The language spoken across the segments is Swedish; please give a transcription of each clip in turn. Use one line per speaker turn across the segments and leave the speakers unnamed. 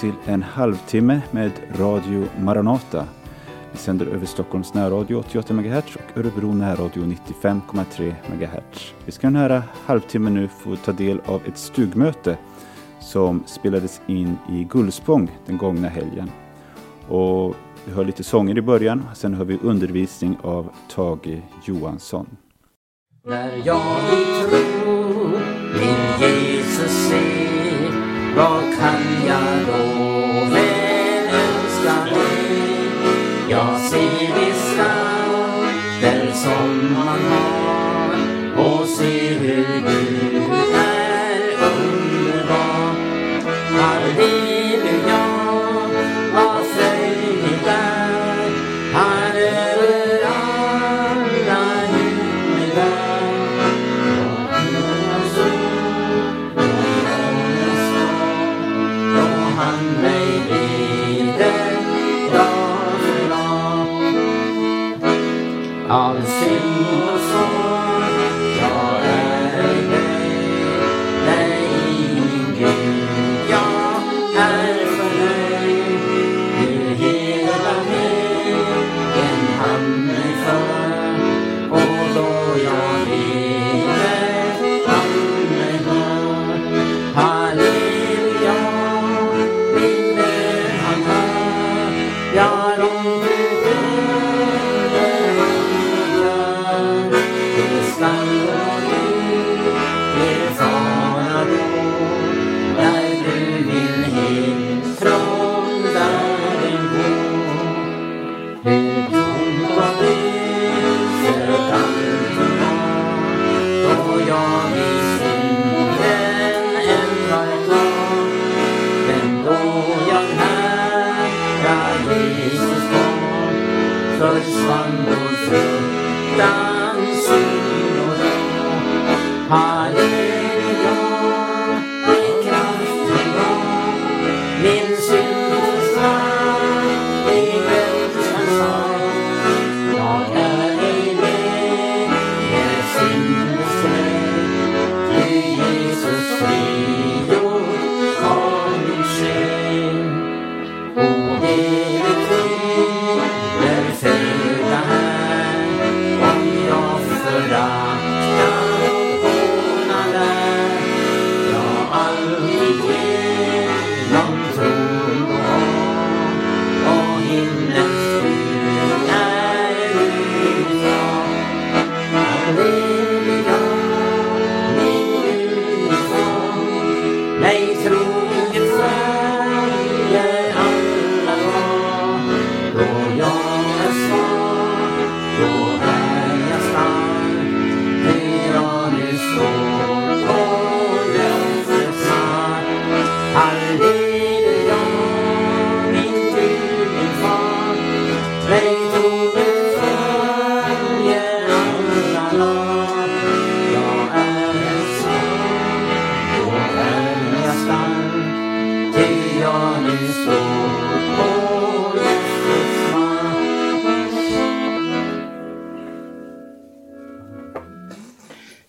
till en halvtimme med Radio Maranata. Vi sänder över Stockholms närradio 88 MHz och Örebro närradio 95,3 MHz. Vi ska den här halvtimmen nu få ta del av ett stugmöte som spelades in i Gullspång den gångna helgen. Och vi hör lite sånger i början, sen hör vi undervisning av Tage Johansson.
När jag i tro min Jesus ser vad kan jag då väl älska dig? Jag ser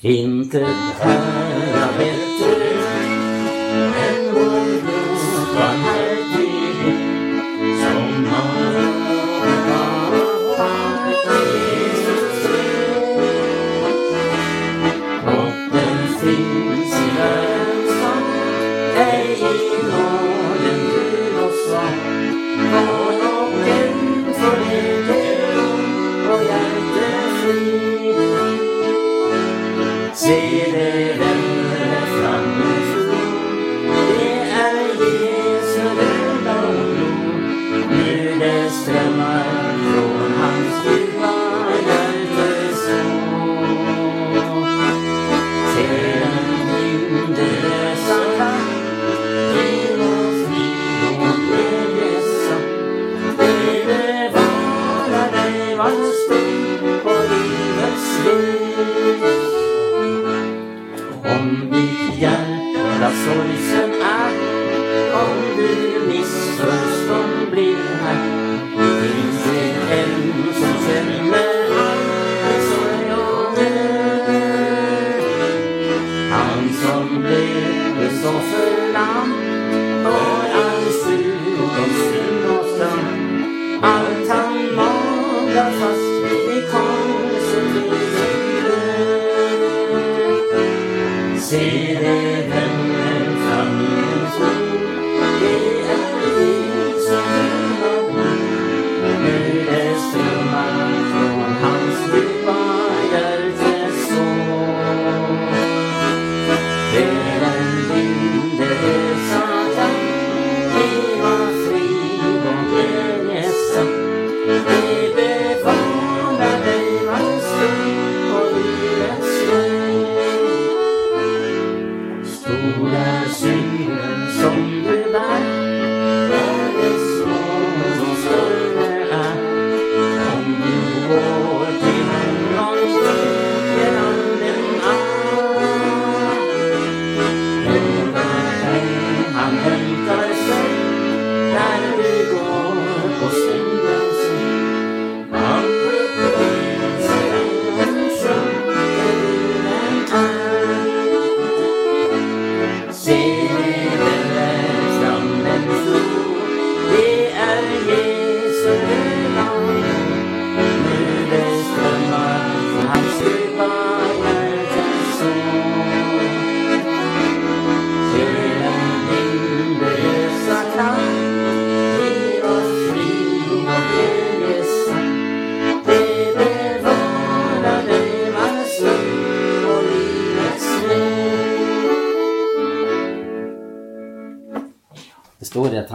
Inte här.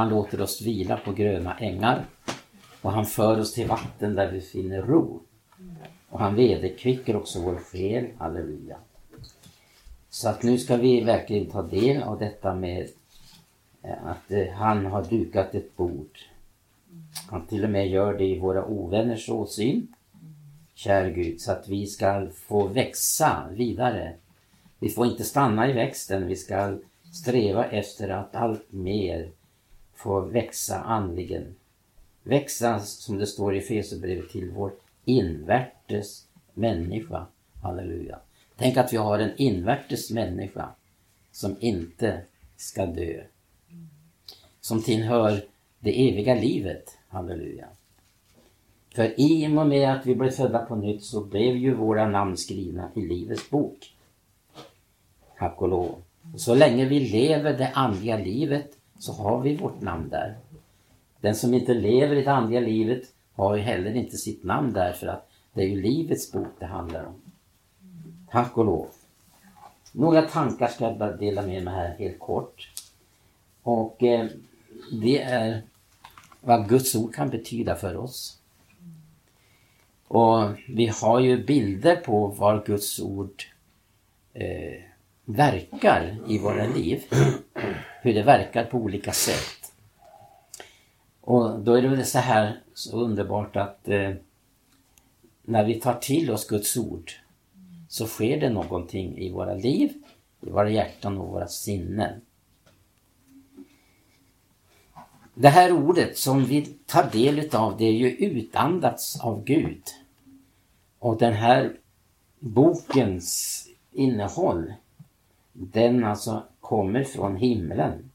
Han låter oss vila på gröna ängar och han för oss till vatten där vi finner ro. Och han vederkvicker också vår själ, halleluja. Så att nu ska vi verkligen ta del av detta med eh, att eh, han har dukat ett bord. Han till och med gör det i våra ovänners åsyn. Kär Gud, så att vi ska få växa vidare. Vi får inte stanna i växten, vi ska sträva efter att allt mer få växa andligen. Växa, som det står i Fesebrevet, till vår invärtes människa. Halleluja. Tänk att vi har en invärtes människa som inte ska dö. Som tillhör det eviga livet. Halleluja. För i och med att vi blev födda på nytt så blev ju våra namn skrivna i Livets bok. Tack och lov. Så länge vi lever det andliga livet så har vi vårt namn där. Den som inte lever i det andliga livet har ju heller inte sitt namn där för att det är ju Livets bok det handlar om. Tack och lov. Några tankar ska jag bara dela med mig här helt kort. Och eh, det är vad Guds ord kan betyda för oss. Och vi har ju bilder på vad Guds ord eh, verkar i våra liv. Hur det verkar på olika sätt. Och då är det väl så här så underbart att eh, när vi tar till oss Guds ord så sker det någonting i våra liv, i våra hjärtan och våra sinnen. Det här ordet som vi tar del utav det är ju utandats av Gud. Och den här bokens innehåll den alltså kommer från himlen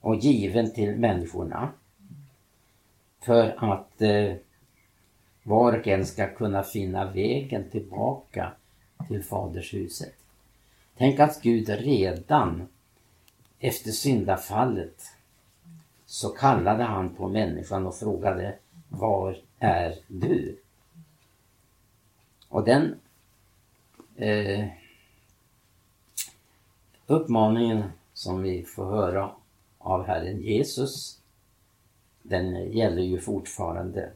och given till människorna för att eh, var och en ska kunna finna vägen tillbaka till fadershuset. Tänk att Gud redan efter syndafallet så kallade han på människan och frågade Var är du? Och den eh, uppmaningen som vi får höra av Herren Jesus den gäller ju fortfarande.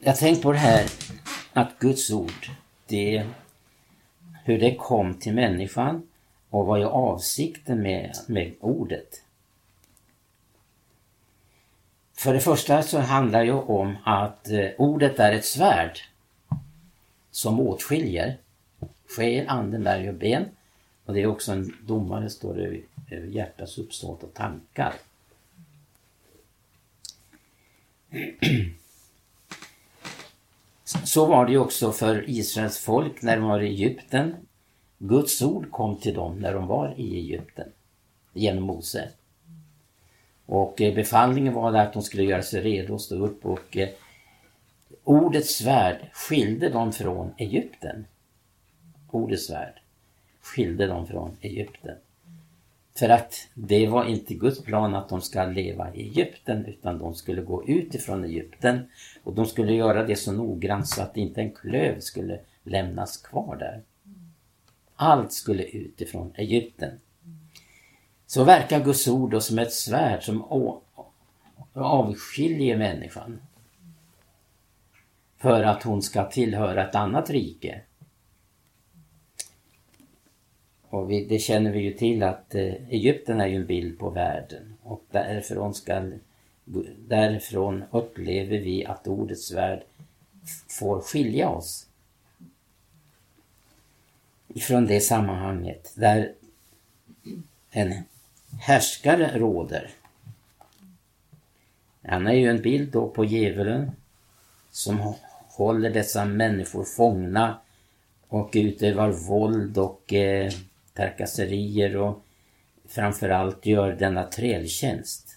Jag tänker på det här att Guds ord, det, hur det kom till människan och vad är avsikten med, med ordet. För det första så handlar det ju om att eh, ordet är ett svärd som åtskiljer själ, anden där och ben. Och det är också en domare, står det, över hjärtats uppsåt och tankar. Så var det ju också för Israels folk när de var i Egypten. Guds ord kom till dem när de var i Egypten. genom Mose. Och eh, befallningen var att de skulle göra sig redo att stå upp och eh, ordets svärd skilde dem från Egypten. Ordets svärd skilde dem från Egypten. För att det var inte Guds plan att de ska leva i Egypten utan de skulle gå ut ifrån Egypten och de skulle göra det så noggrant så att inte en klöv skulle lämnas kvar där. Allt skulle ut ifrån Egypten. Så verkar Guds ord då som ett svärd som avskiljer människan. För att hon ska tillhöra ett annat rike. Och vi, det känner vi ju till att eh, Egypten är ju en bild på världen och därifrån, ska, därifrån upplever vi att ordets värld får skilja oss ifrån det sammanhanget där en härskare råder. Han är ju en bild då på djävulen som håller dessa människor fångna och utövar våld och eh, trakasserier och framförallt gör denna trältjänst.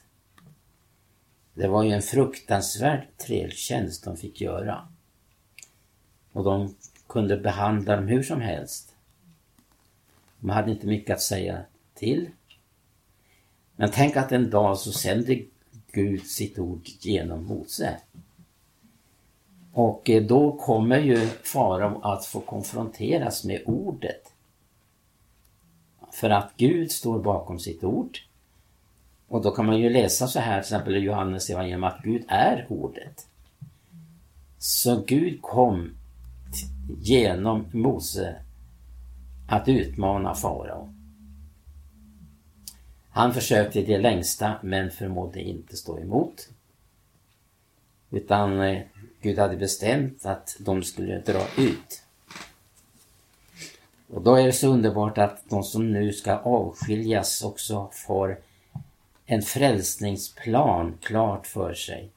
Det var ju en fruktansvärd trältjänst de fick göra. Och de kunde behandla dem hur som helst. De hade inte mycket att säga till. Men tänk att en dag så sände Gud sitt ord genom Mose. Och eh, då kommer ju farao att få konfronteras med ordet. För att Gud står bakom sitt ord. Och då kan man ju läsa så här till exempel i Johannes evangelium att Gud är ordet. Så Gud kom genom Mose att utmana farao. Han försökte det längsta men förmådde inte stå emot. Utan eh, Gud hade bestämt att de skulle dra ut. Och då är det så underbart att de som nu ska avskiljas också får en frälsningsplan klart för sig.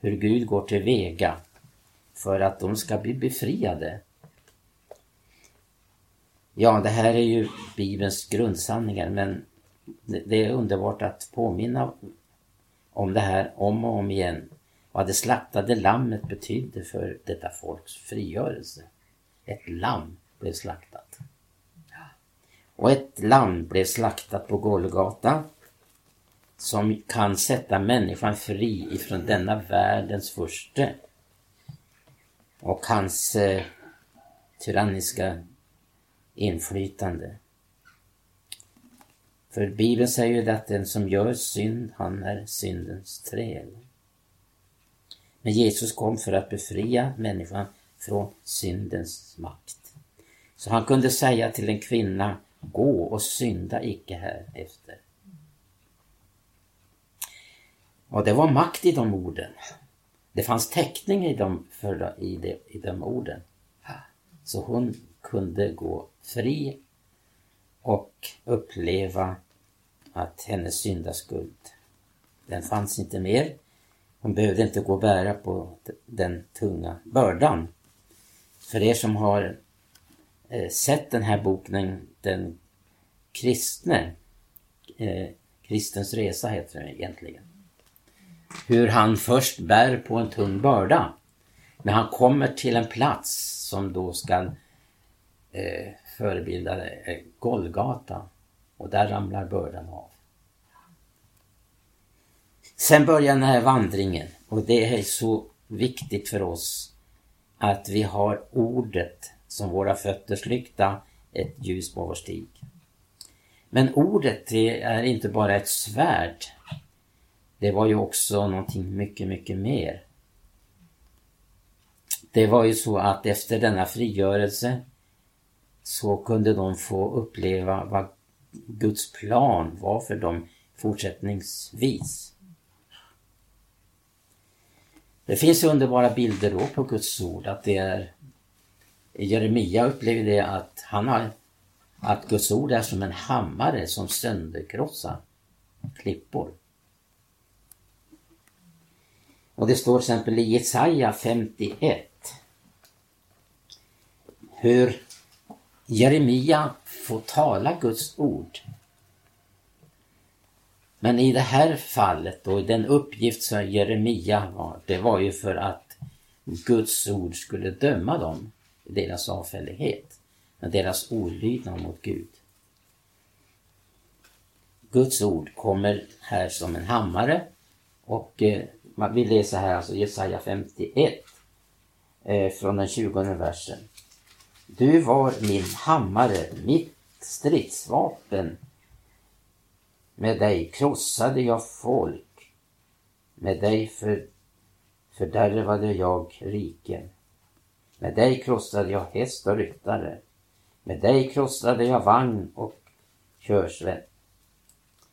Hur Gud går till väga för att de ska bli befriade. Ja, det här är ju Bibelns grundsanningar men det är underbart att påminna om det här om och om igen. Vad det slaktade lammet betydde för detta folks frigörelse. Ett lamm blev slaktat. Och ett lamm blev slaktat på Golgata som kan sätta människan fri ifrån denna världens furste och hans eh, tyranniska inflytande. För Bibeln säger ju att den som gör synd, han är syndens träl. Men Jesus kom för att befria människan från syndens makt. Så han kunde säga till en kvinna, gå och synda icke här efter. Och det var makt i de orden. Det fanns täckning i de, för, i, de, i de orden. Så hon kunde gå fri och uppleva att hennes syndaskuld, den fanns inte mer. Hon behövde inte gå och bära på den tunga bördan. För er som har Eh, sett den här boken, Den kristne, eh, Kristens resa heter den egentligen. Hur han först bär på en tung börda. Men han kommer till en plats som då ska eh, förebilda eh, Golgata. Och där ramlar bördan av. Sen börjar den här vandringen och det är så viktigt för oss att vi har ordet som våra fötters lykta, ett ljus på vår stig. Men ordet det är inte bara ett svärd. Det var ju också någonting mycket, mycket mer. Det var ju så att efter denna frigörelse så kunde de få uppleva vad Guds plan var för dem fortsättningsvis. Det finns underbara bilder då på Guds ord att det är Jeremia upplever det att han har att Guds ord är som en hammare som sönderkrossar klippor. Och det står till exempel i Jesaja 51 hur Jeremia får tala Guds ord. Men i det här fallet och den uppgift som Jeremia var, det var ju för att Guds ord skulle döma dem, deras avfällighet, deras olydnad mot Gud. Guds ord kommer här som en hammare och eh, vi läser här alltså Jesaja 51 eh, från den 20 versen. Du var min hammare, mitt stridsvapen. Med dig krossade jag folk. Med dig för, fördärvade jag riken. Med dig krossade jag häst och ryttare. Med dig krossade jag vagn och körsvett.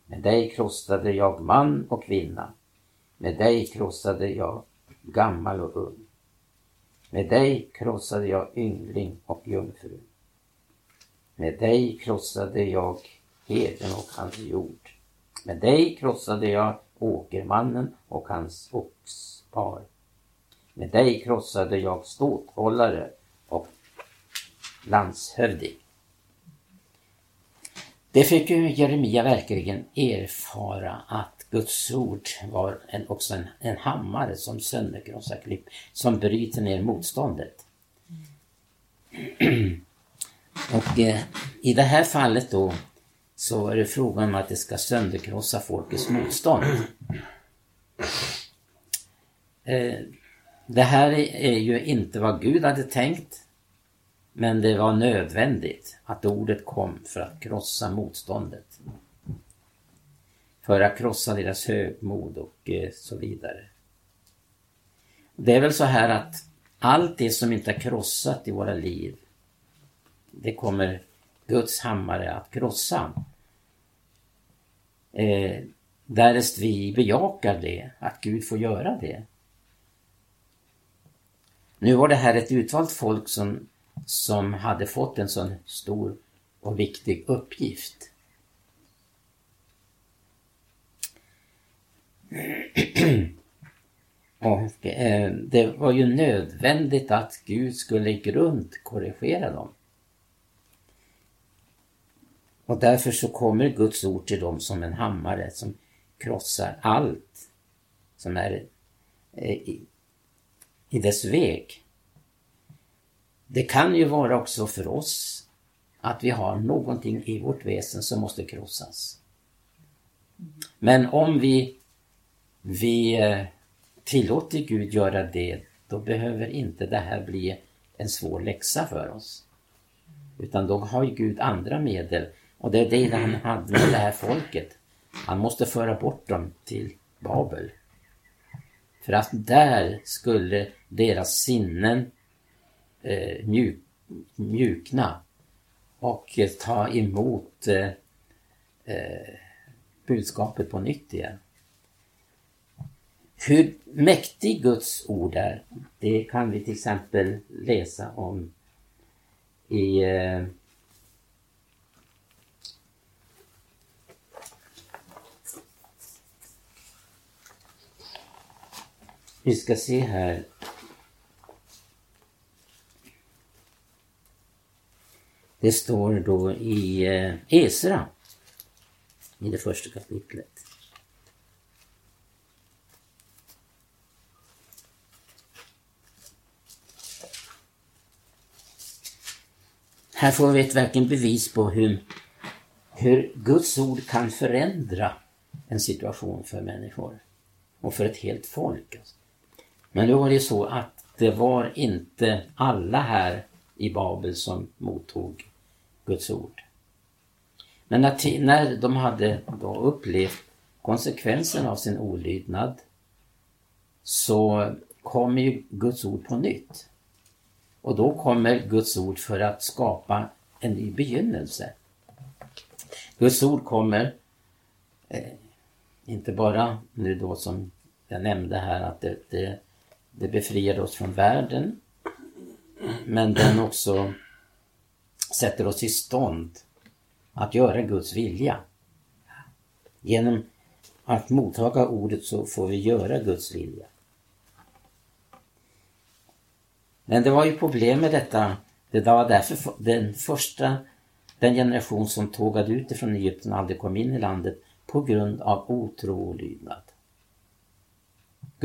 Med dig krossade jag man och kvinna. Med dig krossade jag gammal och ung. Med dig krossade jag yngling och jungfru. Med dig krossade jag heden och hans jord. Med dig krossade jag åkermannen och hans oxpar. Med dig krossade jag ståthållare och landshövding. Det fick ju Jeremia verkligen erfara att Guds ord var en, också en, en hammare som sönderkrossar klipp, som bryter ner motståndet. Och eh, i det här fallet då så är det frågan om att det ska sönderkrossa folkets motstånd. Eh, det här är ju inte vad Gud hade tänkt. Men det var nödvändigt att ordet kom för att krossa motståndet. För att krossa deras högmod och eh, så vidare. Det är väl så här att allt det som inte är krossat i våra liv, det kommer Guds hammare att krossa. Eh, därest vi bejakar det, att Gud får göra det. Nu var det här ett utvalt folk som som hade fått en sån stor och viktig uppgift. Och eh, det var ju nödvändigt att Gud skulle i grund korrigera dem. Och därför så kommer Guds ord till dem som en hammare som krossar allt som är eh, i, dess väg. Det kan ju vara också för oss att vi har någonting i vårt väsen som måste krossas. Men om vi, vi eh, tillåter Gud göra det, då behöver inte det här bli en svår läxa för oss. Utan då har ju Gud andra medel och det är det han hade med det här folket. Han måste föra bort dem till Babel. För att där skulle deras sinnen eh, mjuk, mjukna och ta emot eh, eh, budskapet på nytt igen. Hur mäktig Guds ord är, det kan vi till exempel läsa om i eh, Vi ska se här Det står då i eh, Esra, i det första kapitlet. Här får vi ett verkligen bevis på hur, hur Guds ord kan förändra en situation för människor och för ett helt folk. Alltså. Men då var det ju så att det var inte alla här i Babel som mottog Guds ord. Men när, när de hade då upplevt konsekvensen av sin olydnad så kommer ju Guds ord på nytt. Och då kommer Guds ord för att skapa en ny begynnelse. Guds ord kommer eh, inte bara nu då som jag nämnde här att det, det, det befriade oss från världen men den också sätter oss i stånd att göra Guds vilja. Genom att mottaga ordet så får vi göra Guds vilja. Men det var ju problem med detta. Det var därför den första, den generation som tågade ut ifrån Egypten och aldrig kom in i landet på grund av otro och lydnad.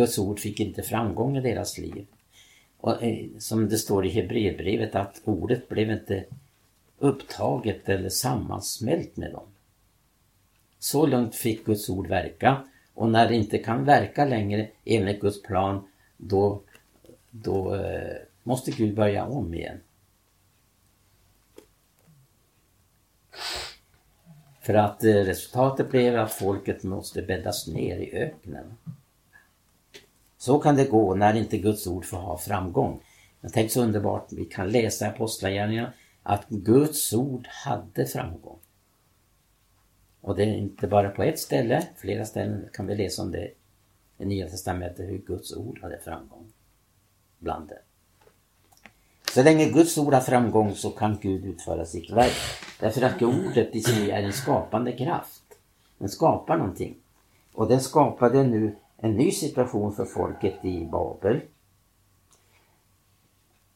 Guds ord fick inte framgång i deras liv. Och, eh, som det står i Hebreerbrevet att ordet blev inte upptaget eller sammansmält med dem. Så långt fick Guds ord verka och när det inte kan verka längre enligt Guds plan då, då eh, måste Gud börja om igen. För att eh, resultatet blev att folket måste bäddas ner i öknen. Så kan det gå när inte Guds ord får ha framgång. Men tänk så underbart, vi kan läsa i Apostlagärningarna att Guds ord hade framgång. Och det är inte bara på ett ställe, flera ställen kan vi läsa om det i Nya Testamentet, hur Guds ord hade framgång bland det. Så länge Guds ord har framgång så kan Gud utföra sitt verk. Därför att ordet i sig är en skapande kraft. Den skapar någonting. Och den skapade nu en ny situation för folket i Babel.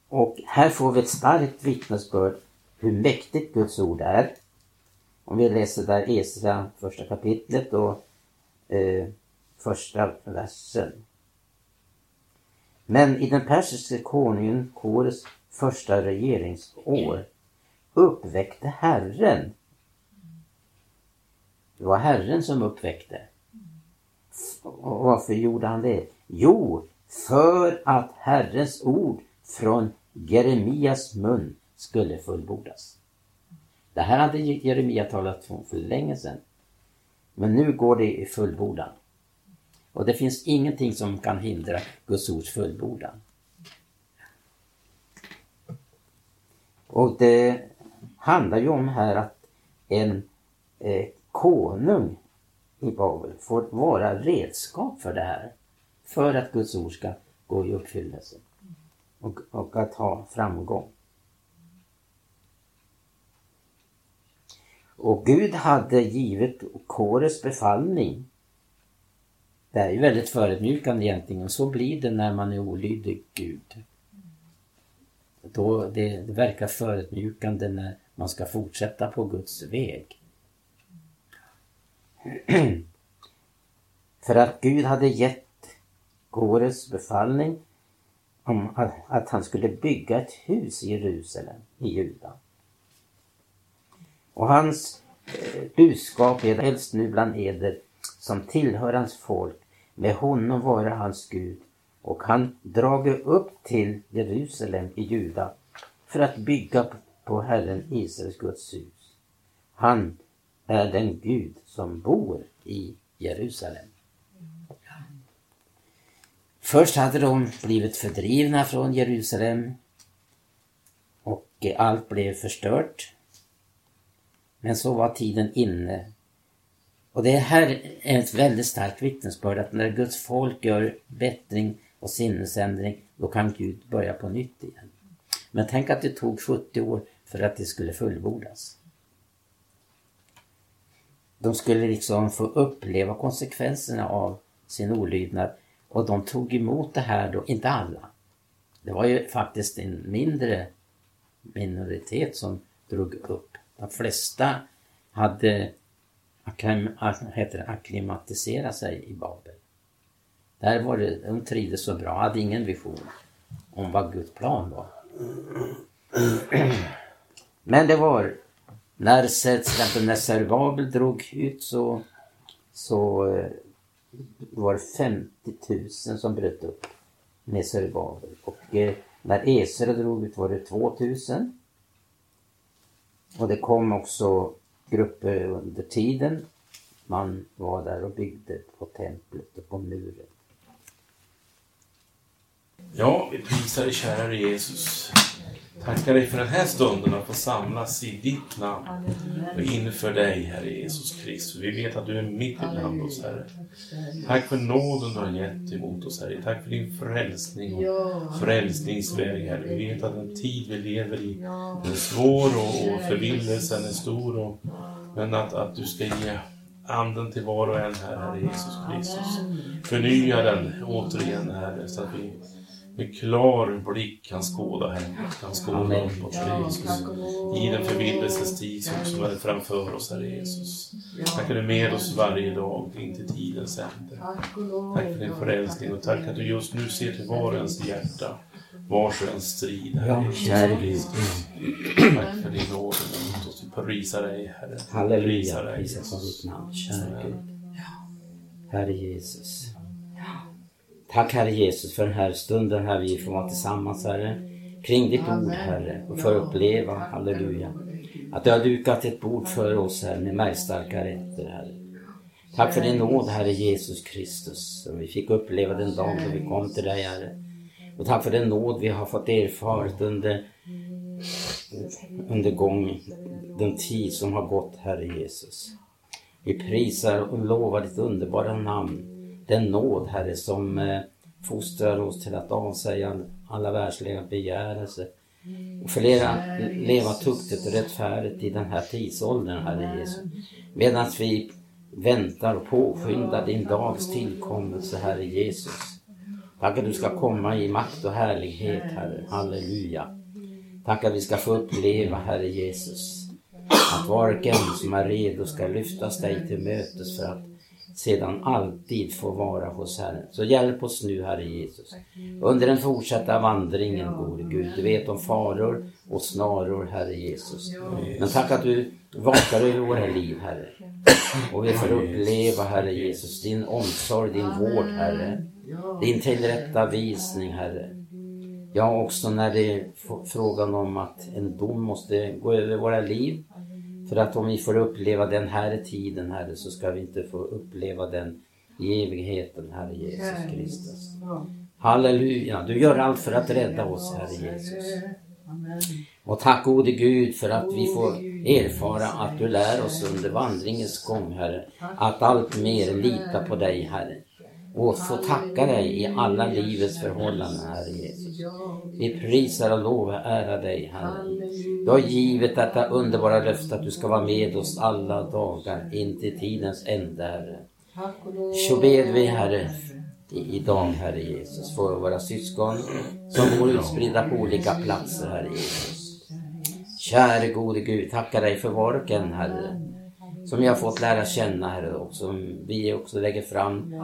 Och här får vi ett starkt vittnesbörd hur mäktigt Guds ord är. Om vi läser där Esra första kapitlet och eh, första versen. Men i den persiske konungen Kores första regeringsår uppväckte Herren. Det var Herren som uppväckte. Och varför gjorde han det? Jo, för att Herrens ord från Jeremias mun skulle fullbordas. Det här hade Jeremia talat om för länge sedan. Men nu går det i fullbordan. Och det finns ingenting som kan hindra Guds ords fullbordan. Och det handlar ju om här att en eh, konung i Babel får vara redskap för det här. För att Guds ord ska gå i uppfyllelse. Och, och att ha framgång. Och Gud hade givit Kores befallning. Det är ju väldigt förödmjukande egentligen. Så blir det när man är olydig Gud. Då det, det verkar förödmjukande när man ska fortsätta på Guds väg. För att Gud hade gett Gores befallning om att, han skulle bygga ett hus i Jerusalem, i Juda. Och hans eh, budskap är helst nu bland eder som tillhör hans folk. Med honom vara hans Gud och han drager upp till Jerusalem i Juda för att bygga på Herren Israels Guds hus. Han är den Gud som bor i Jerusalem. Först hade de blivit fördrivna från Jerusalem och allt blev förstört. Men så var tiden inne. Och det här är ett väldigt starkt vittnesbörd att när Guds folk gör bättring och sinnesändring, då kan Gud börja på nytt igen. Men tänk att det tog 70 år för att det skulle fullbordas. De skulle liksom få uppleva konsekvenserna av sin olydnad och de tog emot det här då, inte alla. Det var ju faktiskt en mindre minoritet som drog upp. De flesta hade akklimatiserat sig i Babel. Där var det, de trivdes så bra, hade ingen vision om vad Guds plan var. Men det var när till exempel när Zerubabel drog ut så, så eh, var det 50 000 som bröt upp med Zerubabel. Och eh, när Esra drog ut var det 2 000. Och det kom också grupper under tiden. Man var där och byggde på templet och på muren.
Ja, vi prisar dig kära Jesus. Tackar dig för den här stunden att få samlas i ditt namn och inför dig, Herre Jesus Kristus. Vi vet att du är mitt ibland oss, Herre. Tack för nåden du har gett emot oss, Herre. Tack för din frälsning och frälsningsväg, Herre. Vi vet att den tid vi lever i är svår och, och förvillelsen är stor. Och, men att, att du ska ge anden till var och en, här, Herre Jesus Kristus. Förnya den återigen, Herre, så att vi med klar blick kan skåda henne, kan skåda uppåt, Herre Jesus. I den förvillelses tid som är framför oss, Herre Jesus. Tack att du är med oss varje dag in till tidens ände. Tack för din förälskning och tack att du just nu ser till var ens hjärta, vars och ens strid. Herre Jesus. Tack för din nåd mot oss. Vi prisar dig, Herre.
Halleluja, prisas
Jesus.
ditt namn, käre Gud. Herre Jesus. Tack Herre Jesus för den här stunden här vi får vara tillsammans Herre. Kring ditt ord Herre och få uppleva, halleluja. Att du har dukat ett bord för oss här med märgstarka rätter Herre. Tack för din nåd Herre Jesus Kristus. Som vi fick uppleva den dag då vi kom till dig Herre. Och tack för den nåd vi har fått erfarit under, under gång, den tid som har gått Herre Jesus. Vi prisar och lovar ditt underbara namn. Den nåd, Herre, som eh, fostrar oss till att avsäga alla världsliga begärelser och för leva, leva tuktigt och rättfärdigt i den här tidsåldern, Herre Jesus. Medan vi väntar och påskyndar din dags tillkommelse, Herre Jesus. Tack att du ska komma i makt och härlighet, Herre. Halleluja. Tack att vi ska få uppleva, Herre Jesus, att var och en som är redo ska lyftas dig till mötes för att sedan alltid få vara hos Herren. Så hjälp oss nu, Herre Jesus, under den fortsatta vandringen, gode Gud. Du vet om faror och snaror, Herre Jesus. Men tack att du vakar över våra liv, Herre. Och vi får uppleva, Herre Jesus, din omsorg, din vård, Herre. Din tillrättavisning, Herre. Ja, också när det är frågan om att en dom måste gå över våra liv. För att om vi får uppleva den här tiden, Herre, så ska vi inte få uppleva den i evigheten, Herre Jesus Kristus. Halleluja, du gör allt för att rädda oss, Herre Jesus. Och tack gode Gud för att vi får erfara att du lär oss under vandringens gång, Herre, att allt mer lita på dig, Herre. Och få tacka dig i alla livets förhållanden, Herre Jesus. Vi prisar och lovar ära dig, Herre. Du har givit detta underbara löfte att du ska vara med oss alla dagar in till tidens ände, Herre. Så ber vi, Herre, i- idag, Herre Jesus, för våra syskon som bor utspridda på olika platser, Herre Jesus. Käre gode Gud, tackar dig för var och en, Herre, som har fått lära känna, Herre, och som vi också lägger fram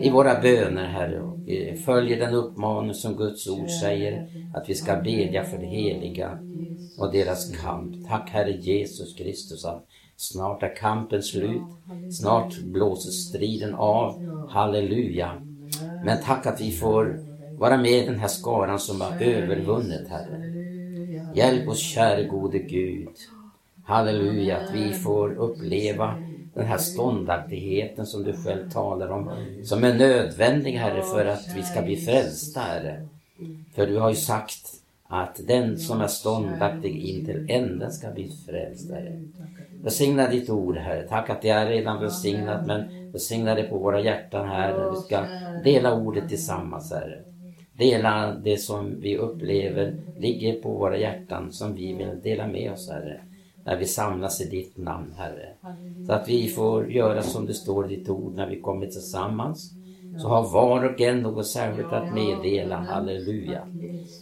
i våra böner, Herre, och följer den uppmaning som Guds ord säger, att vi ska bedja för det heliga och deras kamp. Tack, Herre Jesus Kristus, att snart är kampen slut, snart blåser striden av, halleluja. Men tack att vi får vara med i den här skaran som har övervunnit, Herre. Hjälp oss, käre gode Gud. Halleluja, att vi får uppleva den här ståndaktigheten som du själv talar om, som är nödvändig, Herre, för att vi ska bli frälsta, Herre. För du har ju sagt att den som är ståndaktig in till änden ska bli frälst, Herre. Välsigna ditt ord, Herre. Tack att det är redan välsignat, men välsigna det på våra hjärtan här, när vi ska dela ordet tillsammans, Herre. Dela det som vi upplever ligger på våra hjärtan som vi vill dela med oss, Herre. När vi samlas i ditt namn, Herre. Så att vi får göra som det står i ditt ord när vi kommer tillsammans. Så har var och en något särskilt att meddela, halleluja.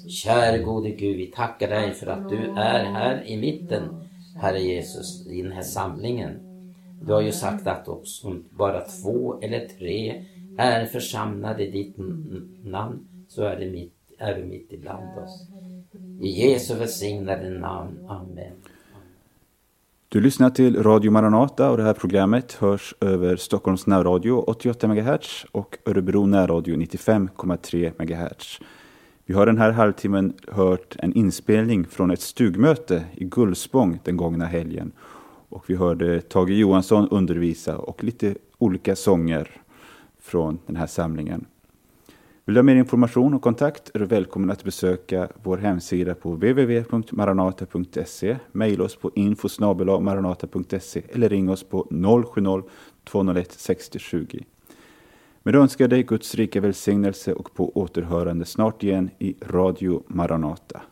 Käre gode Gud, vi tackar dig för att du är här i mitten, Herre Jesus, i den här samlingen. Du har ju sagt att också om bara två eller tre är församlade i ditt namn så är, det mitt, är du mitt ibland oss. I Jesu välsignade namn. Amen.
Du lyssnar till Radio Maranata och det här programmet hörs över Stockholms närradio 88 MHz och Örebro närradio 95,3 MHz. Vi har den här halvtimmen hört en inspelning från ett stugmöte i Gullspång den gångna helgen. Och vi hörde Tage Johansson undervisa och lite olika sånger från den här samlingen. Vill du ha mer information och kontakt är du välkommen att besöka vår hemsida på www.maranata.se, mejla oss på info maranata.se eller ring oss på 070-201 60 20. Med det önskar jag dig Guds rika välsignelse och på återhörande snart igen i Radio Maranata.